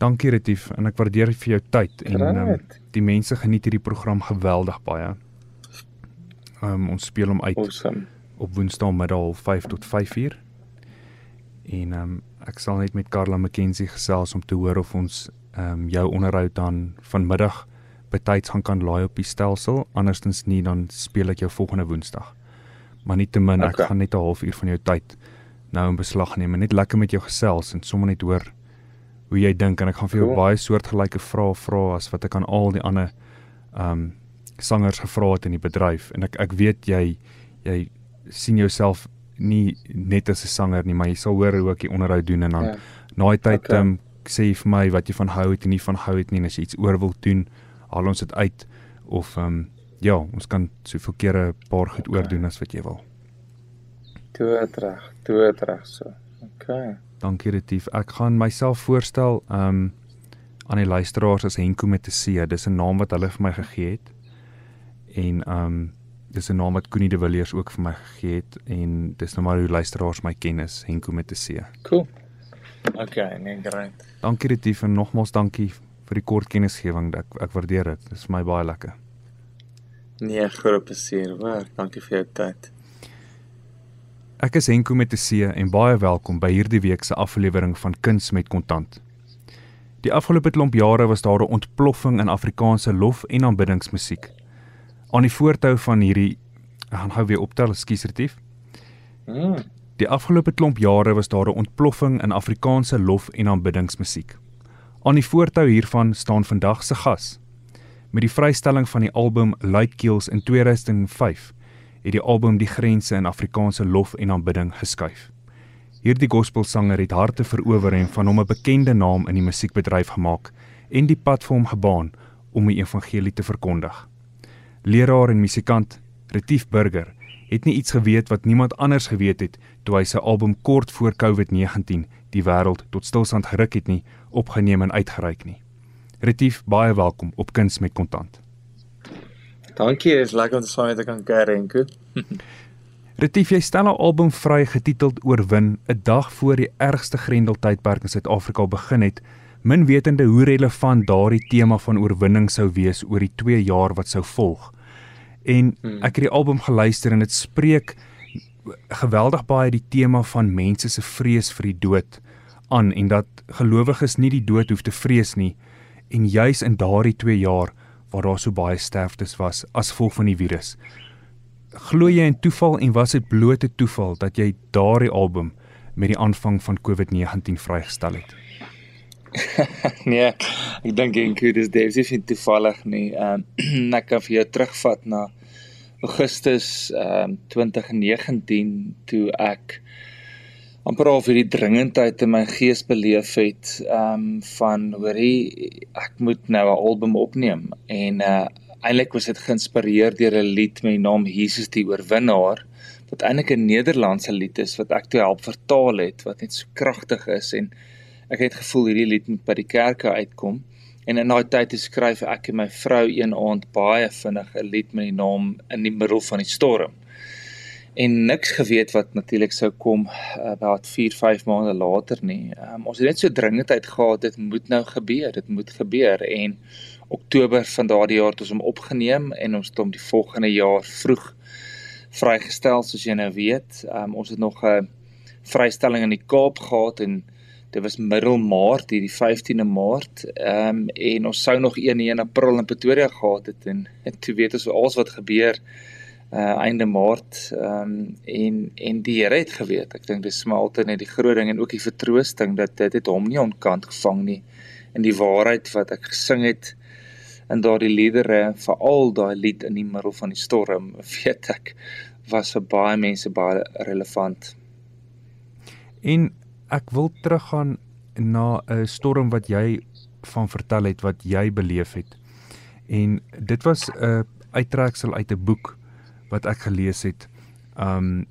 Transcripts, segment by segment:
Dankie Retief en ek waardeer vir jou tyd en um, die mense geniet hierdie program geweldig baie. Um, ons speel hom uit awesome. op Woensdaagmiddag 5 tot 5uur. En um, ek sal net met Karla McKenzie gesels om te hoor of ons um, jou onderhoud dan vanmiddag betyds gaan kan laai op die stelsel, andersins nie dan speel ek jou volgende Woensdag. Maar nietemin okay. ek gaan net 'n halfuur van jou tyd nou in beslag neem en net lekker met jou gesels en sommer net hoor hoe jy dink en ek gaan vir jou cool. baie soortgelyke vrae vra as wat ek aan al die ander um sangers gevra het in die bedryf en ek ek weet jy jy sien jouself nie net as 'n sanger nie, maar jy sal hoor hoe ek die onderhoud doen en dan ja. na die tyd okay. um, sê vir my wat jy van hou het en nie van hou het nie en as jy iets oor wil doen, haal ons dit uit of ehm um, ja, ons kan soveel kere 'n paar goed okay. oordoen as wat jy wil. Toe reg, toe reg so. OK. Dankie Retief. Ek gaan myself voorstel ehm um, aan die luisteraars as Henko met 'n C. Dis 'n naam wat hulle vir my gegee het. En ehm um, dis 'n naam wat Koenie de Villiers ook vir my gegee het en dis nou maar hoe luisteraars my ken is Henko met 'n C. Cool. Okay, nee, great. Dankie Retief en nogmaals dankie vir die kort kennisgewing. Ek ek waardeer dit. Dit is vir my baie lekker. Nee, groot plesier. Waar, dankie vir jou tyd. Ek is Henko met 'n C en baie welkom by hierdie week se aflewering van Kuns met Kontant. Die afgelope klomp jare was daar 'n ontploffing in Afrikaanse lof- en aanbiddingsmusiek. Aan die voortou van hierdie gaan hou weer optel, skus retief. Mm. Die afgelope klomp jare was daar 'n ontploffing in Afrikaanse lof- en aanbiddingsmusiek. Aan die voortou hiervan staan vandag se gas. Met die vrystelling van die album Luitkeels in 2005 het die album die grense in Afrikaanse lof en aanbidding geskuif. Hierdie gospelsanger het harte verower en van hom 'n bekende naam in die musiekbedryf gemaak en die pad vir hom gebaan om die evangelie te verkondig. Leraar en musikant Retief Burger het nie iets geweet wat niemand anders geweet het toe hy sy album kort voor COVID-19 die wêreld tot stilstand geruk het nie, opgeneem en uitgereik nie. Retief, baie welkom op Kuns met Kontant. Dankie, is lekker om saam te kan kuier en goed. Retief, jy stel 'n album vry getiteld Oorwin, 'n dag voor die ergste grendeltydperk in Suid-Afrika begin het, min wetende hoe relevant daardie tema van oorwinning sou wees oor die 2 jaar wat sou volg. En hmm. ek het die album geluister en dit spreek geweldig baie die tema van mense se vrees vir die dood aan en dat gelowiges nie die dood hoef te vrees nie en juis in daardie 2 jaar waar daar so baie sterftes was as gevolg van die virus. Glo jy in toeval en was dit blote toeval dat jy daardie album met die aanvang van COVID-19 vrygestel het? nee, ek dink en dit is definitief nie toevallig nie. Ehm ek kan vir jou terugvat na Augustus ehm um, 2019 toe ek amper al vir die dringendheid in my gees beleef het um, van hoorie ek moet nou 'n album opneem en uh eintlik was dit geïnspireer deur 'n lied met die naam Jesus die oorwinnaar wat eintlik 'n Nederlandse lied is wat ek toe help vertaal het wat net so kragtig is en ek het gevoel hierdie lied moet by die kerke uitkom. En in daai tyd skryf ek en my vrou een aand baie vinnig 'n lied met die naam in die middel van die storm en niks geweet wat natuurlik sou kom about 4 5 maande later nie. Um, ons het net so dringendheid gehad dit moet nou gebeur, dit moet gebeur en Oktober van daardie jaar het ons hom opgeneem en ons het hom die volgende jaar vroeg vrygestel soos jy nou weet. Um, ons het nog 'n vrystelling in die Kaap gehad en dit was middel Maart, hierdie 15de Maart. Ehm um, en ons sou nog 1 in April in Pretoria gehad het en, en toe weet ons alles wat gebeur uh einde Maart ehm um, en en die Here het geweet. Ek dink dis maar altyd net die groot ding en ook die vertroosting dat dit het hom nie onkant gevang nie. En die waarheid wat ek gesing het in daardie liedere, veral daai lied in die middel van die storm, weet ek was vir baie mense baie relevant. En ek wil teruggaan na 'n storm wat jy van vertel het wat jy beleef het. En dit was 'n uittreksel uit 'n boek wat ek gelees het. Um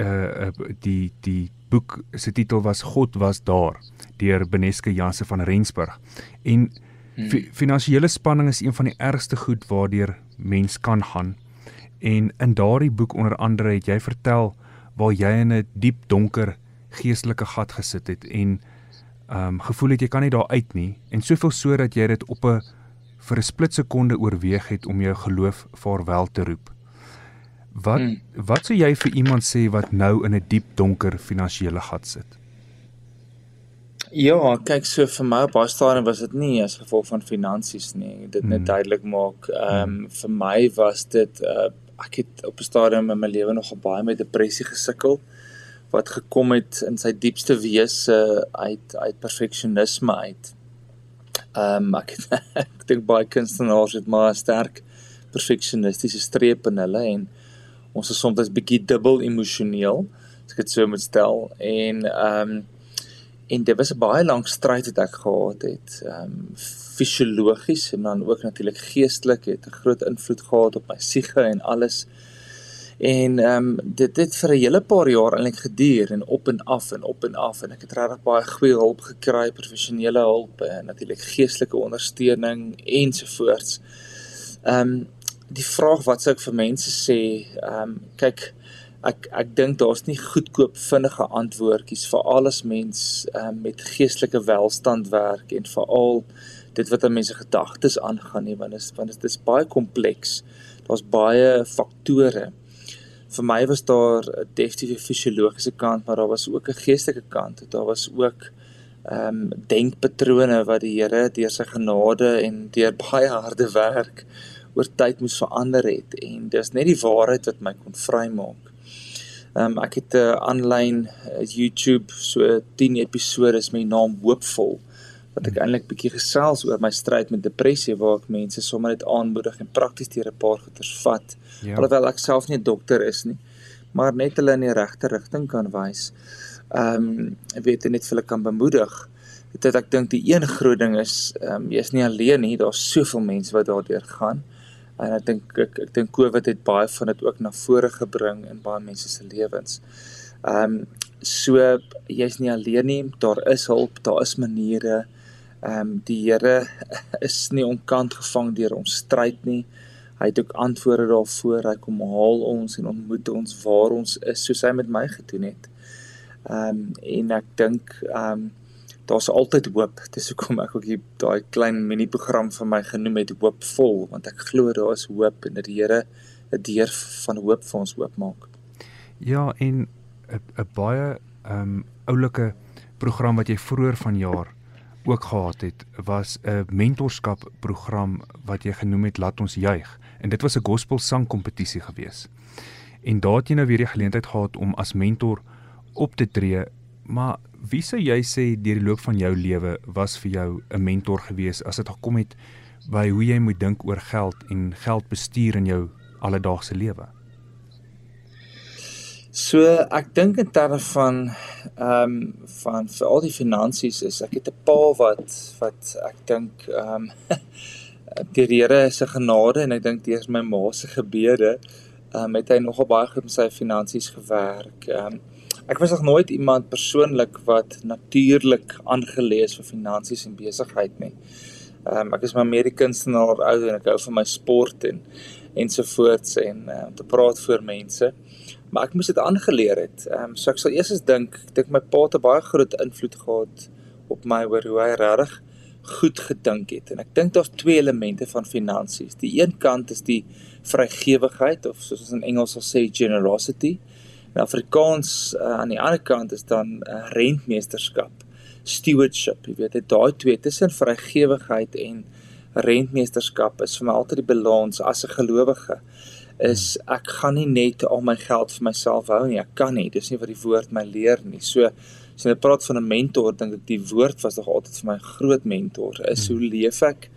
uh die die boek se titel was God was daar deur Beneske Janse van Rensburg. En hmm. fi finansiële spanning is een van die ergste goed waardeur mens kan gaan. En in daardie boek onder andere het jy vertel waar jy in 'n diep donker geestelike gat gesit het en ehm um, gevoel het jy kan nie daar uit nie en soveel so dat jy dit op 'n vir 'n splitsekonde oorweeg het om jou geloof vaarwel te roep. Wat hmm. wat sou jy vir iemand sê wat nou in 'n diep donker finansiële gat sit? Ja, kyk so vir my op baie stadium was dit nie as gevolg van finansies nie. Dit net hmm. duidelik maak. Ehm um, vir my was dit uh ek het op 'n stadium in my lewe nogal baie met depressie gesukkel wat gekom het in sy diepste wese uit uit perfeksionisme uit. Ehm um, ek ek dink baie kunstenaars het maar sterk perfeksionistiese streep in hulle en ons is soms 'n bietjie dubbel emosioneel as ek dit so moet stel en ehm um, en dit was 'n baie lang stryd wat ek gehad het. Ehm um, fisiologies en dan ook natuurlik geestelik het 'n groot invloed gehad op my siege en alles. En ehm um, dit het vir 'n hele paar jaar eintlik geduur en op en af en op en af en ek het regtig baie goeie hulp gekry, professionele hulp en natuurlik geestelike ondersteuning ensovoorts. Ehm um, die vraag wat sou ek vir mense sê, ehm um, kyk ek ek dink daar's nie goedkoop vinnige antwoordjies vir alles mens um, met geestelike welstand werk en veral dit wat aan mense gedagtes aangaan nie want dit is want dit is baie kompleks. Daar's baie faktore. Vir my was daar 'n definitiewe fisiologiese kant, maar daar was ook 'n geestelike kant. Daar was ook ehm um, denkpatrone wat die Here deur sy genade en deur baie harde werk oor tyd moes verander het en dis net die waarheid wat my kon vrymaak. Ehm um, ek het 'n uh, aanlyn uh, YouTube so 10 episode is met die naam Hoopvol wat ek eintlik bietjie gesels oor my stryd met depressie waar ek mense sommer net aanmoedig en prakties deur 'n paar goeters vat. Ja. Alhoewel ek self nie 'n dokter is nie, maar net hulle in die regte rigting kan wys. Ehm um, ek weet net vir hulle kan bemoedig. Dit ek dink die een groot ding is ehm um, jy is nie alleen nie, daar's soveel mense wat daardeur gaan en ek dink ek ek dink Covid het baie van dit ook na vore gebring in baie mense se lewens. Ehm um, so jy's nie alleen nie, daar is hulp, daar is maniere. Ehm um, die Here is nie onkant gevang deur ons stryd nie. Hy het ook antwoorde daarvoor. Hy kom haal ons en ontmoet ons waar ons is, soos hy met my gedoen het. Ehm um, en ek dink ehm um, daar's altyd hoop. Dis hoekom ek ook daai klein mini program vir my genoem het hoopvol want ek glo daar is hoop en dat die Here 'n deur van hoop vir ons oopmaak. Ja, en 'n baie ehm um, oulike program wat jy vroeër vanjaar ook gehad het was 'n mentorskap program wat jy genoem het Laat ons juig en dit was 'n gospel sang kompetisie gewees. En daar het jy nou weer die geleentheid gehad om as mentor op te tree, maar wie sou jy sê deur die loop van jou lewe was vir jou 'n mentor gewees as dit gekom het by hoe jy moet dink oor geld en geld bestuur in jou alledaagse lewe? So ek dink in terme van ehm um, van vir al die finansies is ek het 'n pa wat wat ek dink ehm um, die Here se genade en ek dink deur my ma se gebede ehm um, het hy nogal baie goed met sy finansies gewerk. Ehm um, Ek was nog nooit iemand persoonlik wat natuurlik aangelees vir finansies en besigheid nie. Ehm um, ek is maar meer die kunstenaar ou en ek hou van my sport en ensovoorts en om um, te praat voor mense. Maar ek moes dit aangeleer het. Ehm um, so ek sal eers eens dink, ek dink my pa het 'n baie groot invloed gehad op my oor hoe hy regtig goed gedink het. En ek dink daar's twee elemente van finansies. Die een kant is die vrygewigheid of soos ons in Engels sal sê generosity. In Afrikaans uh, aan die ander kant is dan uh, rentmeesterskap, stewardship. Jy weet, daai twee tussen vrygewigheid en rentmeesterskap is vir my altyd die balans as 'n gelowige is ek gaan nie net al my geld vir myself hou nie. Ek kan nie. Dis nie wat die woord my leer nie. So as jy praat van 'n mentor, dink ek die woord was nog altyd vir my groot mentor. Is hoe leef ek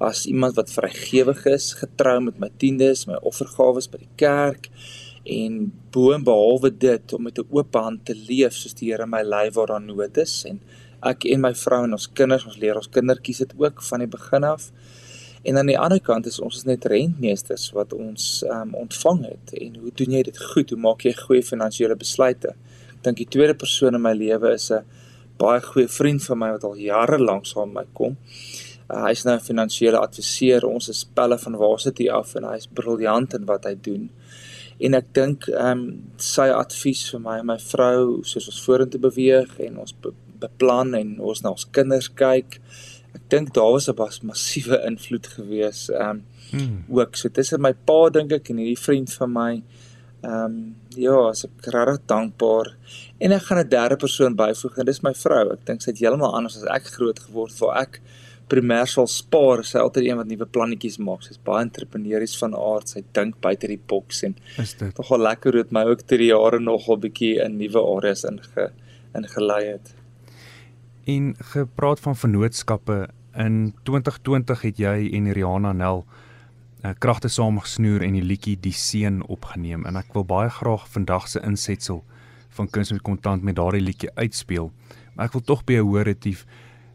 as iemand wat vrygewig is, getrou met my tiendes, my offergawe by die kerk en boonbehalwe dit om met 'n oop hand te leef soos die Here my lei waar daar nood is. En ek en my vrou en ons kinders ons leer ons kindertjies dit ook van die begin af. En aan die ander kant is ons is net rentmeesters wat ons um, ontvang het. En hoe doen jy dit goed? Hoe maak jy goeie finansiële besluite? Dink die tweede persoon in my lewe is 'n baie goeie vriend van my wat al jare lank saam met my kom. Uh, hy's nou 'n finansiële adviseur. Ons is pelle van Varsity af en hy's briljant in wat hy doen en ek dink ehm um, sy advies vir my en my vrou soos ons vorentoe beweeg en ons beplan en ons na ons kinders kyk. Ek dink daar was 'n massiewe invloed gewees. Ehm um, hmm. ook so tussen my pa dink ek en hierdie vriend van my. Ehm um, ja, as ek regtig dankbaar en ek gaan 'n derde persoon byvoeg en dis my vrou. Ek dink sy het heeltemal anders as ek groot geword waar ek primêr sal spaar. Sy altyd een wat nuwe plannetjies maak. Sy's baie entrepreneurs van aard. Sy dink buite die boks en is dit tog al lekker hoe dit my ook deur die jare nog 'n bietjie in nuwe areas inge ingelei het. En gepraat van vennootskappe in 2020 het jy en Rihanna Nel uh, kragte saamgesnoer en die liedjie Die Seën opgeneem en ek wil baie graag vandag se insetsel van kuns met kontant met daardie liedjie uitspeel. Maar ek wil tog by jou hoor retief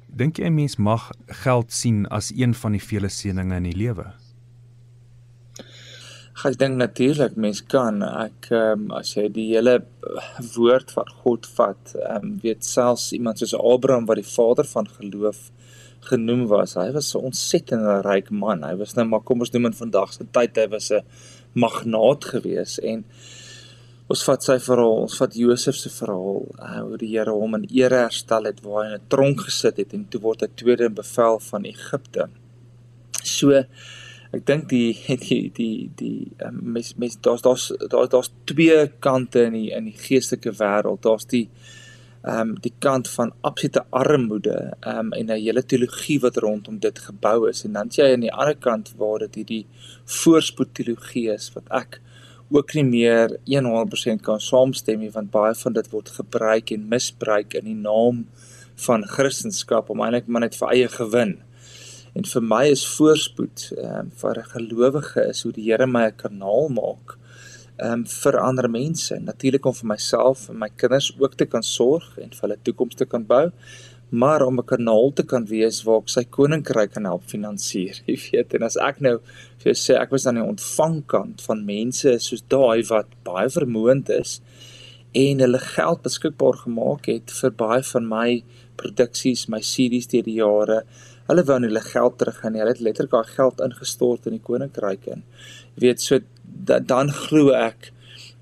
Dink jy 'n mens mag geld sien as een van die vele seëninge in die lewe? Ek dink natuurlik mens kan ek um, as jy die hele woord van God vat, um, weet selfs iemand soos Abraham wat die vader van geloof genoem was. Hy was 'n ontsettende ryk man. Hy was nou maar kom ons noem in vandag se tyd hy was 'n magnaat gewees en Ons vat sy verhaal, ons vat Josef se verhaal, uh, hoe die Here hom in ere herstel het waar hy in 'n tronk gesit het en toe word hy tweede in bevel van Egipte. So ek dink die die die die um, mes mes daar's daar's daar's daar's twee kante in die in die geestelike wêreld. Daar's die ehm um, die kant van absolute armoede ehm um, en 'n hele teologie wat rondom dit gebou is en dan jy aan die ander kant waar dit hierdie voorspoed teologie is wat ek ook nie meer 100% kan saamstem nie want baie van dit word gebruik en misbruik in die naam van Christendom om eintlik maar net vir eie gewin. En vir my is voorspoed ehm um, vir 'n gelowige is hoe die Here my 'n kanaal maak ehm um, vir ander mense. Natuurlik om vir myself en my kinders ook te kan sorg en vir hulle toekoms te kan bou, maar om 'n kanaal te kan wees waar ek sy koninkryk kan help finansier. Jy weet, en as ek nou vir jou sê ek was aan die ontvangkant van mense soos daai wat baie vermoënd is en hulle geld beskikbaar gemaak het vir baie van my produksies, my series deur die jare. Hulle wou hulle geld terug en hulle het letterlik daai geld ingestort in die koninkryk in. Jy weet, so dan glo ek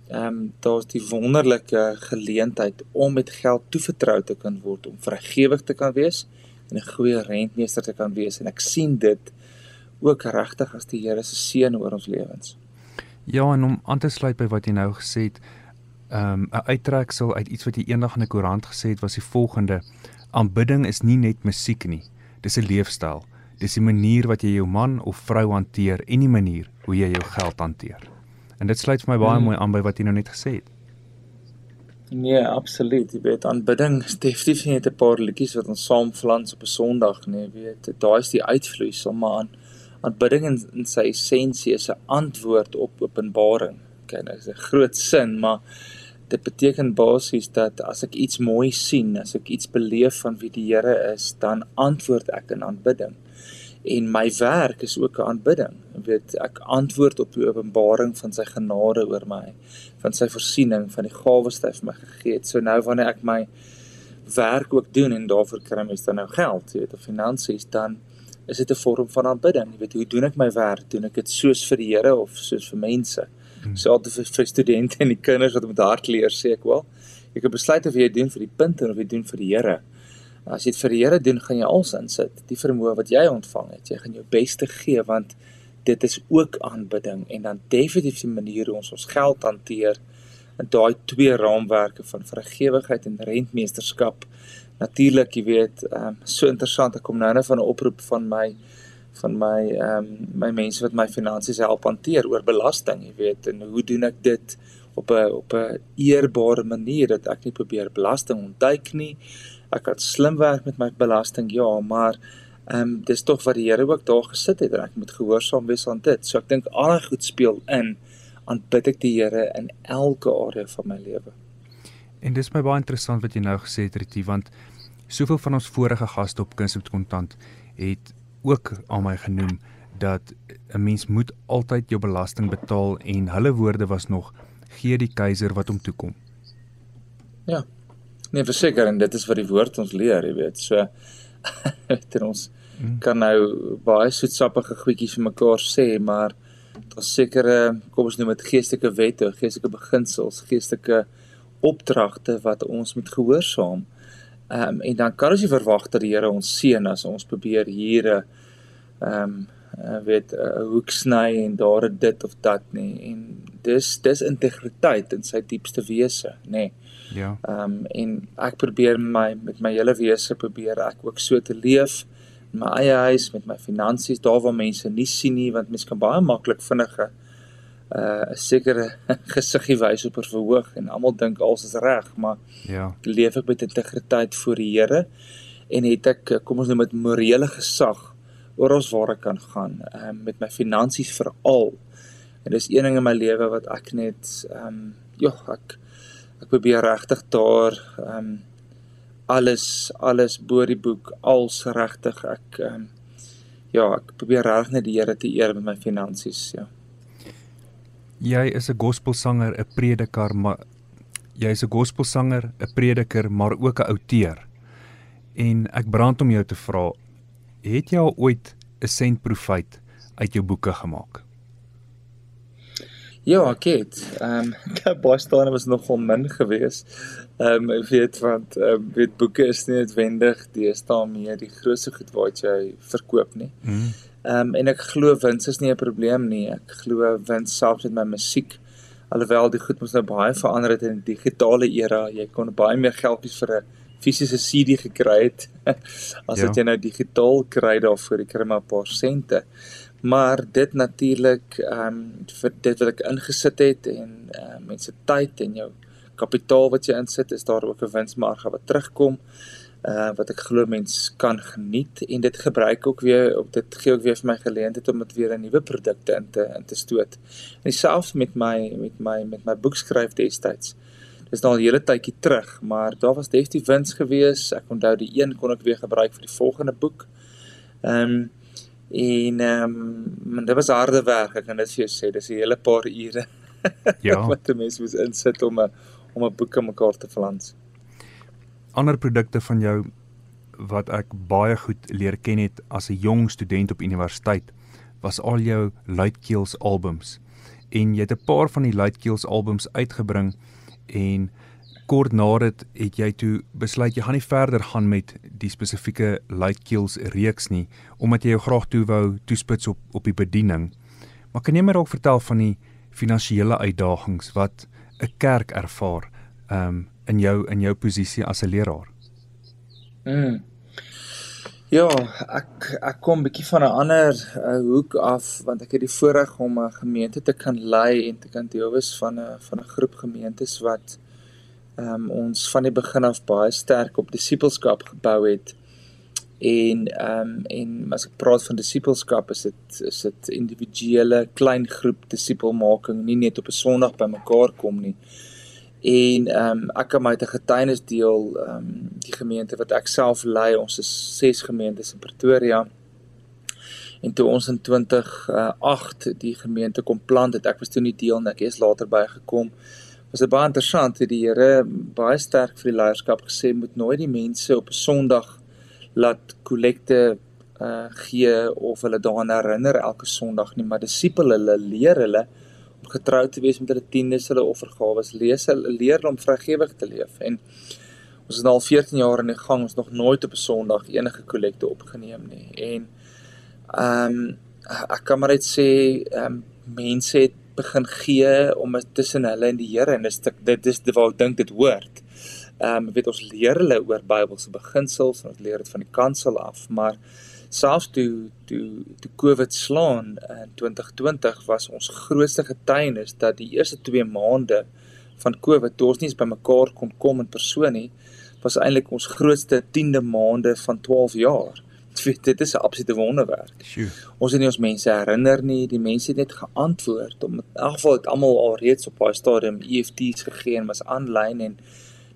ehm um, daar's die wonderlike geleentheid om met geld toevertrou te kan word om vrygewig te kan wees en 'n goeie rentmeester te kan wees en ek sien dit ook regtig as die Here se seën oor ons lewens. Ja, en om aan te sluit by wat jy nou gesê het, ehm um, 'n uittreksel uit iets wat jy eendag in 'n koerant gesê het was die volgende: Aanbidding is nie net musiek nie, dis 'n leefstyl. Dis die manier wat jy jou man of vrou hanteer en die manier hoe jy jou geld hanteer. En dit sluit vir my baie hmm. mooi aan by wat jy nou net gesê het. Nee, absoluut. Jy weet, aanbidding is definitief nie net 'n paar liedjies wat ons saam flans op 'n Sondag nie, weet. Daai is die uitvloeisel maar aan aanbidding in, in sy essensie is 'n antwoord op openbaring. Okay, nou is 'n groot sin, maar dit beteken basies dat as ek iets mooi sien, as ek iets beleef van wie die Here is, dan antwoord ek in aanbidding en my werk is ook 'n aanbidding. Jy weet, ek antwoord op die openbaring van sy genade oor my, van sy voorsiening, van die gawes wat hy vir my gegee het. So nou wanneer ek my werk ook doen en daarvoor kry mens dan nou geld, jy weet, of finansies, dan is dit 'n vorm van aanbidding. Jy weet, hoe doen ek my werk? Doen ek dit soos vir die Here of soos vir mense? Hmm. So altyd vir, vir studente en die kinders wat met hart leer, sê ek wel, jy kan besluit of jy dit doen vir die punte of jy doen vir die Here. As jy dit vir die Here doen, gaan jy alles insit, die vermoë wat jy ontvang het. Jy gaan jou beste gee want dit is ook aanbidding en dan definitief die manier hoe ons ons geld hanteer in daai twee raamwerke van vrygewigheid en rentmeesterskap. Natuurlik, jy weet, ehm um, so interessant ek kom nou net van 'n oproep van my van my ehm um, my mense wat my finansies help hanteer oor belasting, jy weet, en hoe doen ek dit op 'n op 'n eerbare manier dat ek nie probeer belasting ontduik nie ek kan slim werk met my belasting ja maar ehm um, dis tog wat die Here ook daar gesit het en ek moet gehoorsaam wees aan dit. So ek dink al die goed speel in aanbid ek die Here in elke area van my lewe. En dis my baie interessant wat jy nou gesê het Ritie want soveel van ons vorige gaste op kuns met kontant het ook al my genoem dat 'n mens moet altyd jou belasting betaal en hulle woorde was nog gee die keiser wat hom toekom ja Nee, verseker en dit is wat die woord ons leer, jy weet. So dit ons hmm. kan nou baie soetsappige goedjies vir mekaar sê, maar daar's sekere kom ons noem dit geestelike wette, geestelike beginsels, geestelike opdragte wat ons moet gehoorsaam. Ehm um, en dan kan ons nie verwag dat die Here ons seën as ons probeer hier 'n ehm um, uh, weet 'n uh, hoek sny en daar dit of dat nie en dis dis integriteit in sy diepste wese nê nee. Ja ehm um, en ek probeer my met my hele wese probeer ek ook so te leef in my eie huis met my finansies daar waar mense nie sien nie want mense kan baie maklik vinnige uh 'n sekere gesiggie wys op 'n verhoog en almal dink alles is reg maar ja leef ek met integriteit voor die Here en het ek kom ons noem dit morele gesag oral waar ek kan gaan, ehm um, met my finansies veral. En dis een ding in my lewe wat ek net ehm um, ja, ek ek probeer regtig daar ehm um, alles alles bo die boek als regtig ek ehm um, ja, ek probeer reg net die Here te eer met my finansies, ja. Jy is 'n gospelsanger, 'n prediker, maar jy is 'n gospelsanger, 'n prediker, maar ook 'n outeur. En ek brand om jou te vra, het jy ooit 'n sentprofeet uit jou boeke gemaak? Ja, ek het. Ehm um, baie staan was nogal min geweest. Ehm um, ek weet want ehm um, weet boeke is nie noodwendig deesdae meer die grootste goed wat jy verkoop nie. Mhm. Ehm um, en ek glo wins is nie 'n probleem nie. Ek glo wins selfs met my musiek. Alhoewel die goed mos nou baie verander het in die digitale era. Jy kon baie meer geldjies vir 'n fisiese CD gekry het as wat ja. jy nou digitaal kry daarvoor, jy kry maar 'n paar sente. Maar dit natuurlik ehm um, vir dit wat ek ingesit het en ehm uh, mense tyd en jou kapitaal wat jy insit, is daar ook 'n winsmarge wat terugkom. Uh wat ek glo mense kan geniet en dit gebruik ook weer op dit gee ook weer vir my geleentheid om dit weer 'n nuwe produkte in te in te stoot. En selfs met my met my met my boekskryf destyds dis nou al 'n hele tydjie terug, maar daar was definitief wins gewees. Ek onthou die een kon ek weer gebruik vir die volgende boek. Ehm um, en ehm um, dit was harde werk, ek kan dit vir jou sê, dis 'n hele paar ure. Ja. wat 'n mens moet insit om 'n om 'n boek aan mekaar te flans. Ander produkte van jou wat ek baie goed leer ken het as 'n jong student op universiteit was al jou Luitkeels albums. En jy het 'n paar van die Luitkeels albums uitgebring en kort na dit het jy toe besluit jy gaan nie verder gaan met die spesifieke Lightkeels reeks nie omdat jy jou graag toe wou toespits op op die bediening. Maar kan jy my dalk vertel van die finansiële uitdagings wat 'n kerk ervaar um in jou in jou posisie as 'n leraar? Mm. Ja, ek ek kom bietjie van 'n ander uh, hoek af want ek het die voorreg om 'n gemeente te kan lei en te kan deel wees van 'n van 'n groep gemeentes wat ehm um, ons van die begin af baie sterk op disippelskap gebou het. En ehm um, en as ek praat van disippelskap is dit is dit individuele klein groep disipelmaking, nie net op 'n Sondag bymekaar kom nie. En ehm um, ek kan my te getuienis deel ehm um, die gemeente wat ek self lei, ons is ses gemeentes in Pretoria. En toe ons in 2008 die gemeente kom plant het, ek was toe nie deel nie, ek is later bygekom. Was dit baie interessant het die Here baie sterk vir die leierskap gesê moet nooit die mense op 'n Sondag laat kollekte uh gee of hulle daaraan herinner elke Sondag nie, maar disipels hulle leer hulle om getrou te wees met hulle tiendes, hulle offergawes, lees hulle leer om vrygewig te leef en ons is nou al 14 jaar in die gang, ons nog nooit op 'n Sondag enige kollekte opgeneem nie. En ehm um, ek kan maar net sê ehm um, mense het begin gee om tussen hulle en die Here en dis dit is wat ek dink dit hoort. Ehm um, weet ons leer hulle oor Bybelse beginsels en ons leer dit van die kansel af, maar selfs toe toe toe COVID slaan in 2020 was ons grootste getuienis dat die eerste 2 maande van COVID toe ons nie eens bymekaar kon kom in persoon nie was eintlik ons grootste 10de maande van 12 jaar. Dit is 'n absolute wonderwerk. Sjoe. Ons het nie ons mense herinner nie, die mense het net geantwoord. Om in elk geval het almal al reeds op daai stadium EFT's gegee en was aanlyn en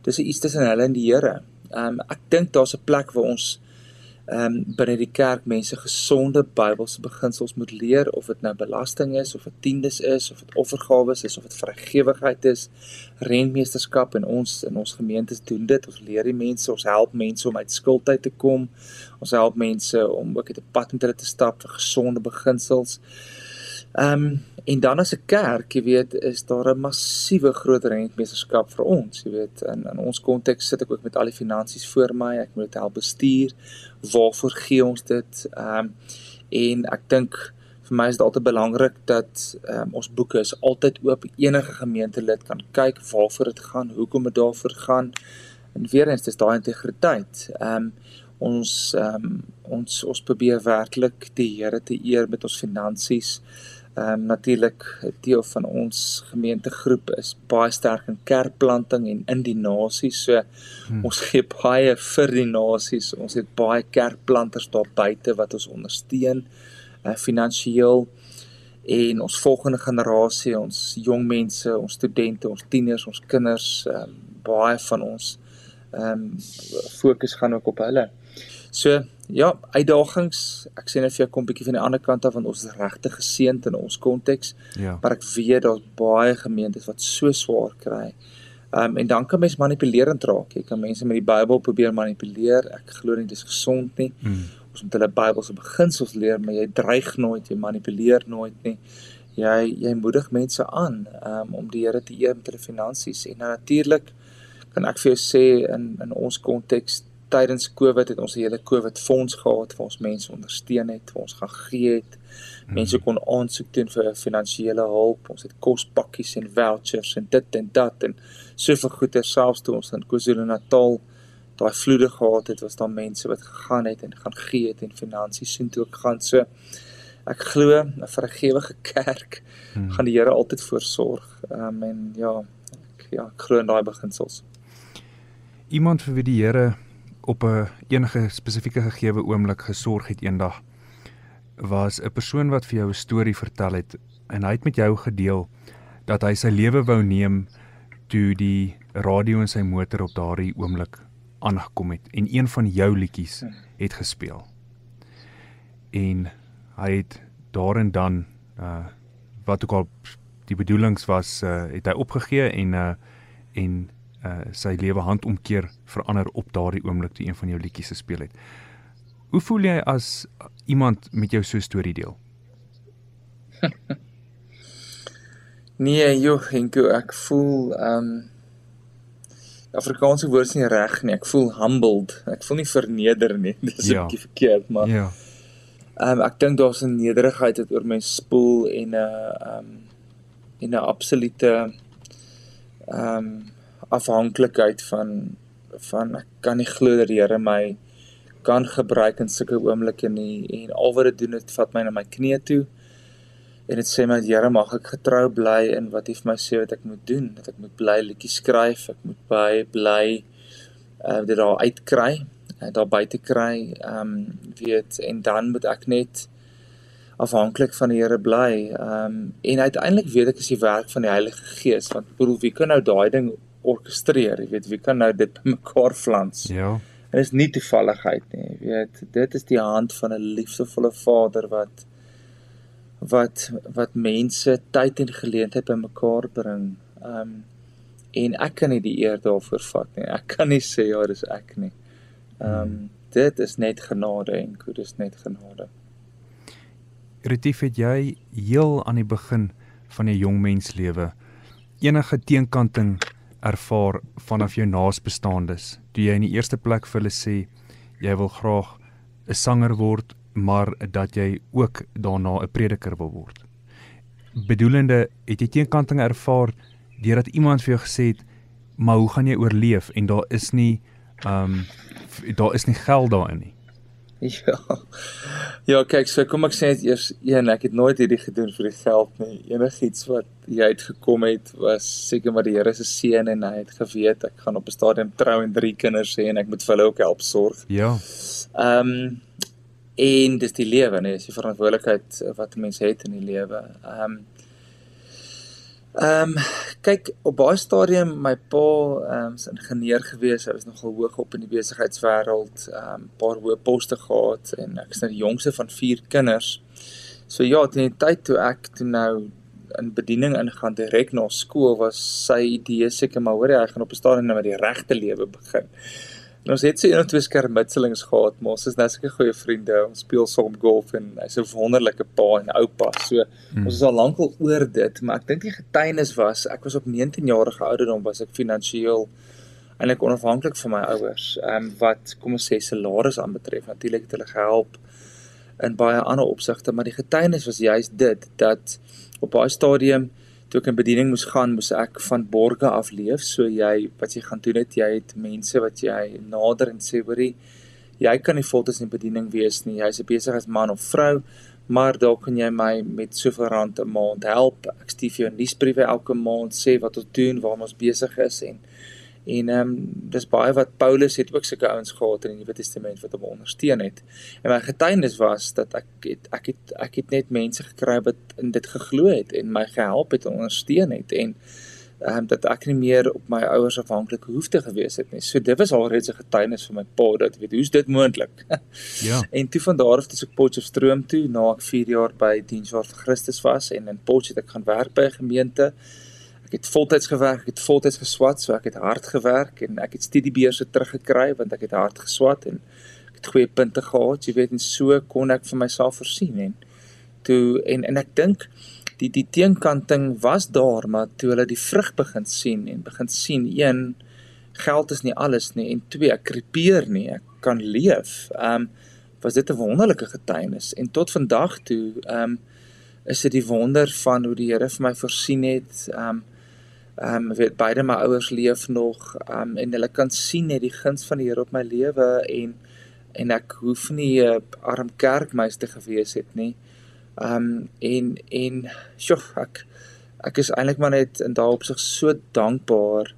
dis iets tussen hulle en die Here. Ehm um, ek dink daar's 'n plek waar ons ehm um, binne die kerk mense gesonde Bybelse beginsels moet leer of dit nou belasting is of dit tiendes is of dit offergawes is of dit vrygewigheid is. Rentmeesterskap en ons in ons gemeentes doen dit. Ons leer die mense ons help mense om uit skuld uit te kom. Ons help mense om ook 'n pad met hulle te stap vir gesonde beginsels Ehm um, en dan as 'n kerk, jy weet, is daar 'n massiewe groot rentmeesterskap vir ons, jy weet. In in ons konteks sit ek ook met al die finansies voor my. Ek moet dit help bestuur. Waarvoor gee ons dit? Ehm um, en ek dink vir my is dit altyd belangrik dat ehm um, ons boeke is altyd oop. Enige gemeentelid kan kyk waarvoor dit gaan, hoekom dit daarvoor gaan. En weer eens, dis daai integriteit. Ehm um, ons ehm um, ons ons probeer werklik die Here te eer met ons finansies. Ehm um, natuurlik deel van ons gemeentegroep is baie sterk in kerkplanting en in die nasies. So hmm. ons gee baie vir die nasies. Ons het baie kerkplanters daar buite wat ons ondersteun uh, finansiëel en ons volgende generasie, ons jong mense, ons studente, ons tieners, ons kinders, um, baie van ons ehm um, fokus gaan ook op hulle. So ja, uitdagings. Ek sê net vir jou kom bietjie van die ander kant af want ons is regtig geseënd in ons konteks. Ja. Maar ek weet daar's baie gemeentes wat so swaar kry. Ehm um, en dan kan mens manipulerend raak. Jy kan mense met die Bybel probeer manipuleer. Ek glo nie dit is gesond nie. Hmm. Ons moet hulle Bybelse beginsels leer, maar jy dreig nooit, jy manipuleer nooit nie. Jy jy moedig mense aan um, om die Here te eer met hulle finansies en natuurlik kan ek vir jou sê in in ons konteks tydens Covid het ons 'n hele Covid fonds gehad waar ons mense ondersteun het, waar ons gaan gee het. Mense kon aansoek doen vir finansiële hulp. Ons het kospakkies en vouchers en dit en dat en soveel goeder selfs toe ons in KwaZulu-Natal daai vloede gehad het, was daar mense wat gegaan het en gaan gee het en finansies sien toe ook gaan. So ek glo 'n vergewige kerk hmm. gaan die Here altyd voorsorg. Ehm um, en ja, ek ja, ek glo in daai beginsels iemand vir wie die Here op 'n enige spesifieke gegeewe oomblik gesorg het eendag was 'n persoon wat vir jou 'n storie vertel het en hy het met jou gedeel dat hy sy lewe wou neem toe die radio in sy motor op daardie oomblik aangekom het en een van jou liedjies het gespeel. En hy het daar en dan uh wat ook al die bedoelings was, uh het hy opgegee en uh en uh sy lewe handomkeer verander op daardie oomblik toe een van jou liedjies gespeel het. Hoe voel jy as iemand met jou so 'n storie deel? nee, joh, Henko, ek voel um Afrikaanse woord is nie reg nie. Ek voel humbled. Ek voel nie verneder nie. Dis ja. 'n bietjie verkeerd, maar Ja. Um ek dink daar's 'n nederigheid wat oor my spoel en 'n uh, um en 'n absolute um afhanklikheid van van ek kan nie glo dat die Here my kan gebruik in sulke oomblikke nie en al wat dit doen dit vat my na my knie toe en dit sê my Here mag ek getrou bly in wat U vir my sê wat ek moet doen dat ek moet bly liedjies skryf ek moet by bly uh, dit daar uitkry uh, daar buite kry ehm um, weet en dan moet ek net afhanklik van die Here bly. Ehm um, en uiteindelik weet ek is die werk van die Heilige Gees want bedoel wie kan nou daai ding orkestreer, jy weet, wie kan nou dit mekaar flans? Ja. Dit is nie toevalligheid nie, jy weet, dit is die hand van 'n liefdevolle Vader wat wat wat mense tyd en geleentheid bymekaar bring. Um en ek kan nie die eer daarvoor vat nie. Ek kan nie sê ja, dis ek nie. Um hmm. dit is net genade en goed is net genade. Retief het jy heel aan die begin van 'n jong mens lewe enige teenkanting ervaar vanaf jou naasbestaandes. Toe jy in die eerste plek vir hulle sê jy wil graag 'n sanger word, maar dat jy ook daarna 'n prediker wil word. Bedoelende, het jy teenkanting ervaar deurdat iemand vir jou gesê het, "Maar hoe gaan jy oorleef?" en daar is nie ehm um, daar is nie geld daarin nie. Ja. Ja, kyk, so kom ek sê net eers een, ek het nooit hierdie gedoen vir die geld nie. Enigiets wat jy uitgekom het was seker maar die Here se seën en hy het geweet ek gaan op 'n stadium trou en drie kinders hê en ek moet vir hulle ook help sorg. Ja. Ehm um, en dis die lewe, nee, dis die verantwoordelikheid wat 'n mens het in die lewe. Ehm um, Ehm um, kyk op baie stadium my pa ehm um, is ingenieur gewees. Hy was nogal hoog op in die besigheidswêreld, ehm um, paar hoë poste gehad en ek is nou die jongste van vier kinders. So ja, teen die tyd toe ek toe nou in bediening ingaan direk na skool was sy idee seker maar hoor jy hy gaan op 'n stadium nou met die regte lewe begin. En ons het so een of twee skermutselings gehad, maar ons is nou seker goeie vriende. Ons speel saam golf en hy's 'n wonderlike pa en oupa. So hmm. ons is al lankal oor dit, maar ek dink die getuienis was ek was op 19 jarige ouderdom was ek finansiëel eintlik onafhanklik van my ouers. Ehm um, wat kom ons sê salaris aanbetref, natuurlik het hulle gehelp in baie ander opsigte, maar die getuienis was juist dit dat op baie stadium toe ek in bediening moes gaan, moes ek van borge af leef. So jy wat jy gaan doen het, jy het mense wat jy nader en sê hoorie, jy kan nie voltyds in bediening wees nie. Jy's 'n besigheidsman of vrou, maar dalk kan jy my met soveel rand 'n maand help. Ek stuur vir jou nuusbriewe elke maand, sê wat ons doen, waar ons besig is en En ehm um, dis baie wat Paulus het ook sulke ouens gehad in die Nuwe Testament wat hom ondersteun het. En my getuienis was dat ek het ek het ek het net mense gekry wat in dit geglo het en my gehelp het en ondersteun het en ehm um, dat ek nie meer op my ouers afhanklik hoef te gewees het nie. So dit was alreeds 'n getuienis vir my pa dat weet hoe's dit moontlik. ja. En toe van daar af het ek Potchefstroom toe na ek 4 jaar by Dienswaar vir Christus was en in Potchefstroom het ek gaan werk by 'n gemeente ek het voltyds gewerk, ek het voltyds geswat, so ek het hard gewerk en ek het studiebeurse teruggekry want ek het hard geswat en ek het goeie punte gehad, jy weet en so kon ek vir myself voorsien en toe en en ek dink die die teenkanting was daar, maar toe hulle die vrug begin sien en begin sien een geld is nie alles nie en twee ek krepeer nie, ek kan leef. Ehm um, was dit 'n wonderlike getuienis en tot vandag toe ehm um, is dit die wonder van hoe die Here vir my voorsien het. Ehm um, Ehm um, weet beide my ouers leef nog ehm um, en hulle kan sien net die guns van die Here op my lewe en en ek hoef nie 'n uh, arm kerkmeester gewees het nie. Ehm um, en en sjoe ek ek is eintlik maar net in daarop sig so dankbaar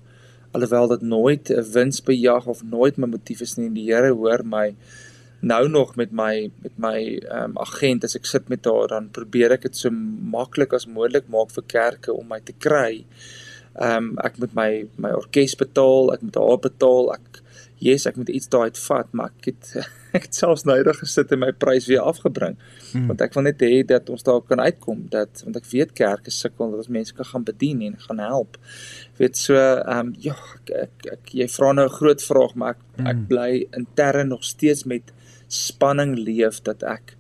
alhoewel dit nooit 'n winsbejag of nooit my motief is nie. Die Here hoor my nou nog met my met my ehm um, agent as ek sit met haar dan probeer ek dit so maklik as moontlik maak vir kerke om my te kry. Ehm um, ek moet my my orkes betaal, ek moet haar betaal. Ek yes, ek moet iets daai uitvat, maar ek het ek het selfs noudig gesit en my prys weer afgebring. Hmm. Want ek wil net hê dat ons daar kan uitkom dat want ek weet kerke sukkel dat ons mense kan gaan bedien en gaan help. Weet so ehm um, ja, ek, ek, ek jy vra nou 'n groot vraag, maar ek hmm. ek bly intern nog steeds met spanning leef dat ek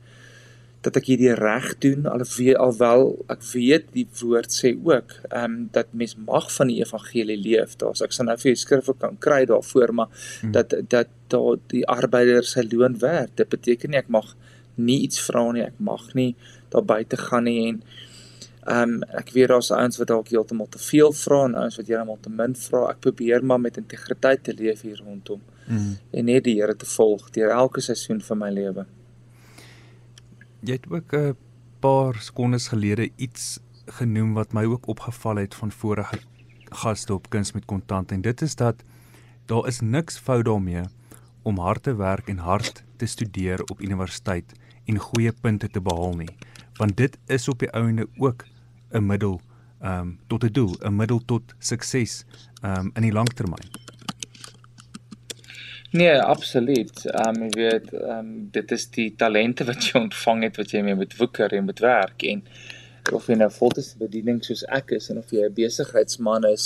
dat ek hierdie reg doen alweer alwel ek weet die woord sê ook ehm um, dat mens mag van die evangelie leef. Daar's ek sal nou vir jou skrifte kan kry daarvoor maar hmm. dat dat daar die arbeider sy loon werd. Dit beteken nie ek mag nie iets vra nie, ek mag nie daar buite gaan nie en ehm um, ek weet daar's ouens wat dalk heeltemal te veel vra en ouens wat heeltemal te min vra. Ek probeer maar met integriteit te leef hier rondom hmm. en net die Here te volg deur elke seisoen van my lewe. Jy het ook 'n paar sekondes gelede iets genoem wat my ook opgeval het van vorige gaste op kuns met kontant en dit is dat daar is niks fout daarmee om hard te werk en hard te studeer op universiteit en goeie punte te behaal nie want dit is op die ouene ook 'n middel um tot 'n doel 'n middel tot sukses um in die langtermyn Nee, absoluut. Ehm um, jy weet, ehm um, dit is die talente wat jy ontvang het wat jy mee moet woeker en moet werk en of jy nou voltyds bediening soos ek is en of jy 'n besigheidsman is.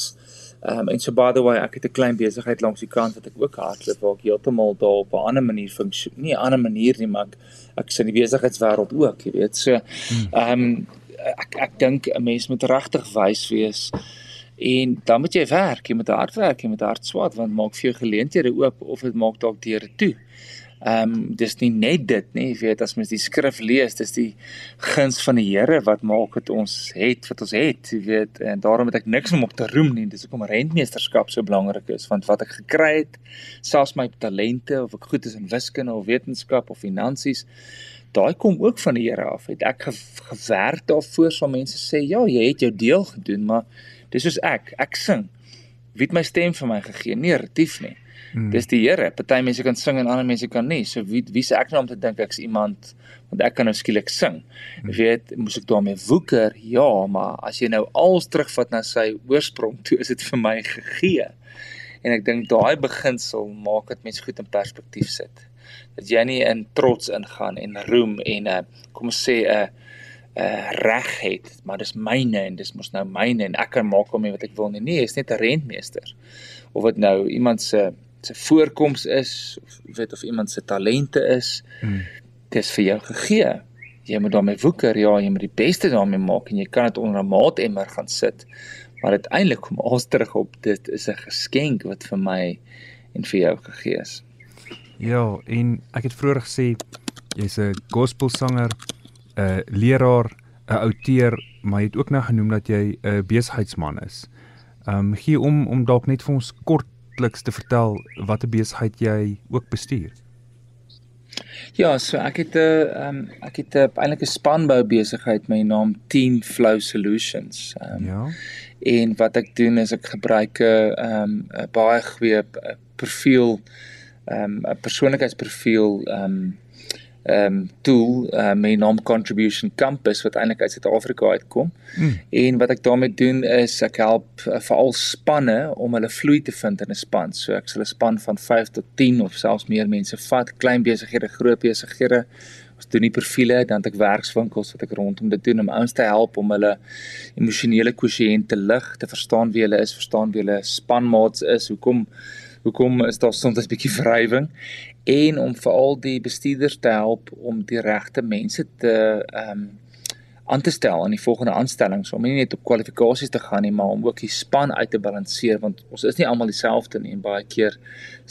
Ehm um, en so by the way, ek het 'n klein besigheid langs die kant wat ek ook hardloop waar ek heeltemal daar op 'n ander manier funksioneer. Nie 'n ander manier nie, maar ek, ek is in die besigheidswêreld ook, jy weet. So hmm. ehm um, ek ek dink 'n mens moet regtig wys wees En dan moet jy werk, jy moet hard werk, jy moet hard swaat want maak vir jou geleenthede oop of dit maak dalk deure toe. Ehm um, dis nie net dit nie, jy weet as mens die skrif lees, dis die guns van die Here wat maak dit ons het wat ons het, jy weet en daarom het ek niks om op te roem nie. Dis hoekom rentmeesterskap so belangrik is want wat ek gekry het, selfs my talente of ek goed is in wiskunde of wetenskap of finansies, daai kom ook van die Here af. Het ek gewerk daarvoor so mense sê ja, jy het jou deel gedoen, maar Dis soos ek, ek sing. Wie het my stem vir my gegee? Nie retief nie. Hmm. Dis die Here. Party mense kan sing en ander mense kan nie. So wie wie se ek nou om te dink ek's iemand want ek kan nou skielik sing. Hmm. Weet, moes ek daarmee woeker? Ja, maar as jy nou als terugvat na sy oorsprong, toe is dit vir my gegee. En ek dink daai beginsel maak dit mense goed in perspektief sit. Dat jy nie in trots ingaan en roem en 'n uh, eh, kom ons sê 'n uh, uh, reg het, maar dis myne en dis mos nou myne en ek kan maak om wat ek wil nie. Nee, is net 'n rentmeester. Of dit nou iemand se se voorkoms is of weet of iemand se talente is. Mm. Dit is vir jou gegee. Jy moet daarmee woeker, ja, jy moet die beste daarmee maak en jy kan dit onder 'n maatemmer gaan sit. Maar uiteindelik kom alles terug op dit is 'n geskenk wat vir my en vir jou gegee is. Ja, en ek het vroeër gesê jy's 'n gospelsanger, 'n leraar, 'n outeur, maar jy het ook nou genoem dat jy 'n besigheidsman is. Ehm um, gee om om dalk net vir ons kortliks te vertel watter besigheid jy ook bestuur. Ja, so ek het 'n ehm um, ek het 'n eintlik 'n spanbou besigheid met die naam Team Flow Solutions. Ehm um, Ja. En wat ek doen is ek gebruik 'n ehm um, baie goeie profiel ehm um, 'n persoonlikheidsprofiel ehm um, ehm um, tool uh, met die naam Contribution Compass wat eintlik uit Suid-Afrika uitkom. Mm. En wat ek daarmee doen is ek help uh, veral spanne om hulle vloei te vind in 'n span. So ek sal 'n span van 5 tot 10 of selfs meer mense vat, klein besighede, groot besighede. Ons doen nie profile dan ek werkswinkels wat ek rondom dit doen om ouens te help om hulle emosionele kwessiënt te lig, te verstaan wie hulle is, verstaan wie hulle spanmaats is, hoekom hoekom is daar soms 'n bietjie wrywing en om veral die bestuurders te help om die regte mense te ehm um, aan te stel aan die volgende aanstellings. Om nie net op kwalifikasies te gaan nie maar om ook die span uit te balanseer want ons is nie almal dieselfde nie. En baie keer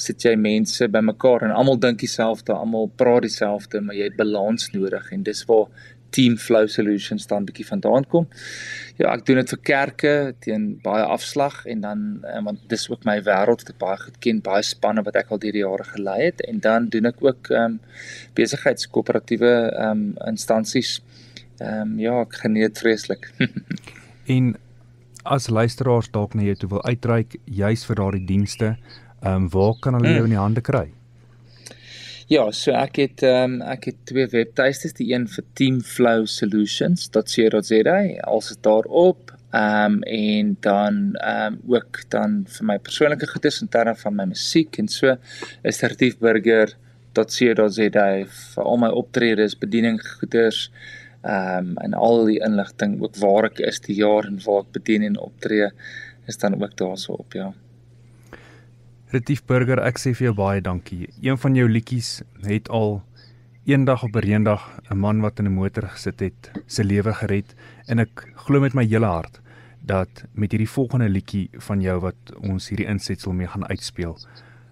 sit jy mense bymekaar en almal dink dieselfde almal praat dieselfde maar jy het balans nodig. En dis waar Team Flow Solutions dan bietjie vandaan kom. Ja, ek doen dit vir kerke teen baie afslag en dan eh, want dis ook my wêreld wat ek baie goed ken, baie spanne wat ek al deur die jare gelei het en dan doen ek ook ehm um, besigheidskoöperatiewe ehm um, instansies. Ehm um, ja, ek geniet vreeslik. en as luisteraars dalk na jou toe wil uitreik juis vir daardie dienste, ehm um, waar kan hulle jou mm. in die hande kry? Ja, so ek het ehm um, ek het twee webtuistes, die een vir teamflowsolutions.co.za, als dit daarop, ehm um, en dan ehm um, ook dan vir my persoonlike goedes in terme van my musiek en so is retiefburger.co.za vir al my optredes, bediening goeders ehm um, en al die inligting ook waar ek is die jaar en waar ek bedien en optree is dan ook daarso op, ja. Retief Burger, ek sê vir jou baie dankie. Een van jou liedjies het al eendag op 'n reendag 'n man wat in 'n motor gesit het, se lewe gered en ek glo met my hele hart dat met hierdie volgende liedjie van jou wat ons hierdie insetsel mee gaan uitspeel,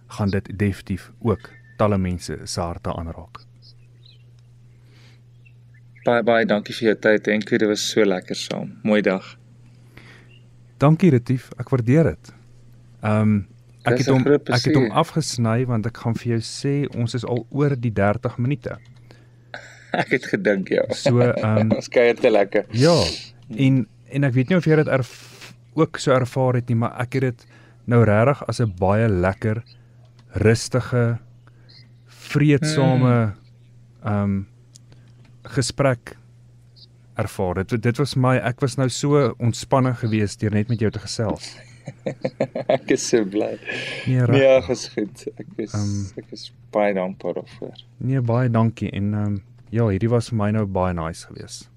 gaan dit definitief ook talle mense se harte aanraak. Baie baie dankie vir jou tyd en dit was so lekker saam. Mooi dag. Dankie Retief, ek waardeer dit. Ehm um, Ek het hom ek het hom afgesny want ek gaan vir jou sê ons is al oor die 30 minute. Ek het gedink ja. So ehm um, ons kyk dit lekker. Ja. En en ek weet nie of jy dit ook so ervaar het nie, maar ek het dit nou regtig as 'n baie lekker rustige vreedsame hmm. ehm um, gesprek ervaar. Dit dit was my ek was nou so ontspanne geweest deur net met jou te gesels. Ek is so bly. Nee, nee, ag, is goed. Ek is um, ek is baie dankbaar daarvoor. Nee, baie dankie en ehm um, ja, hierdie was vir my nou baie nice geweest.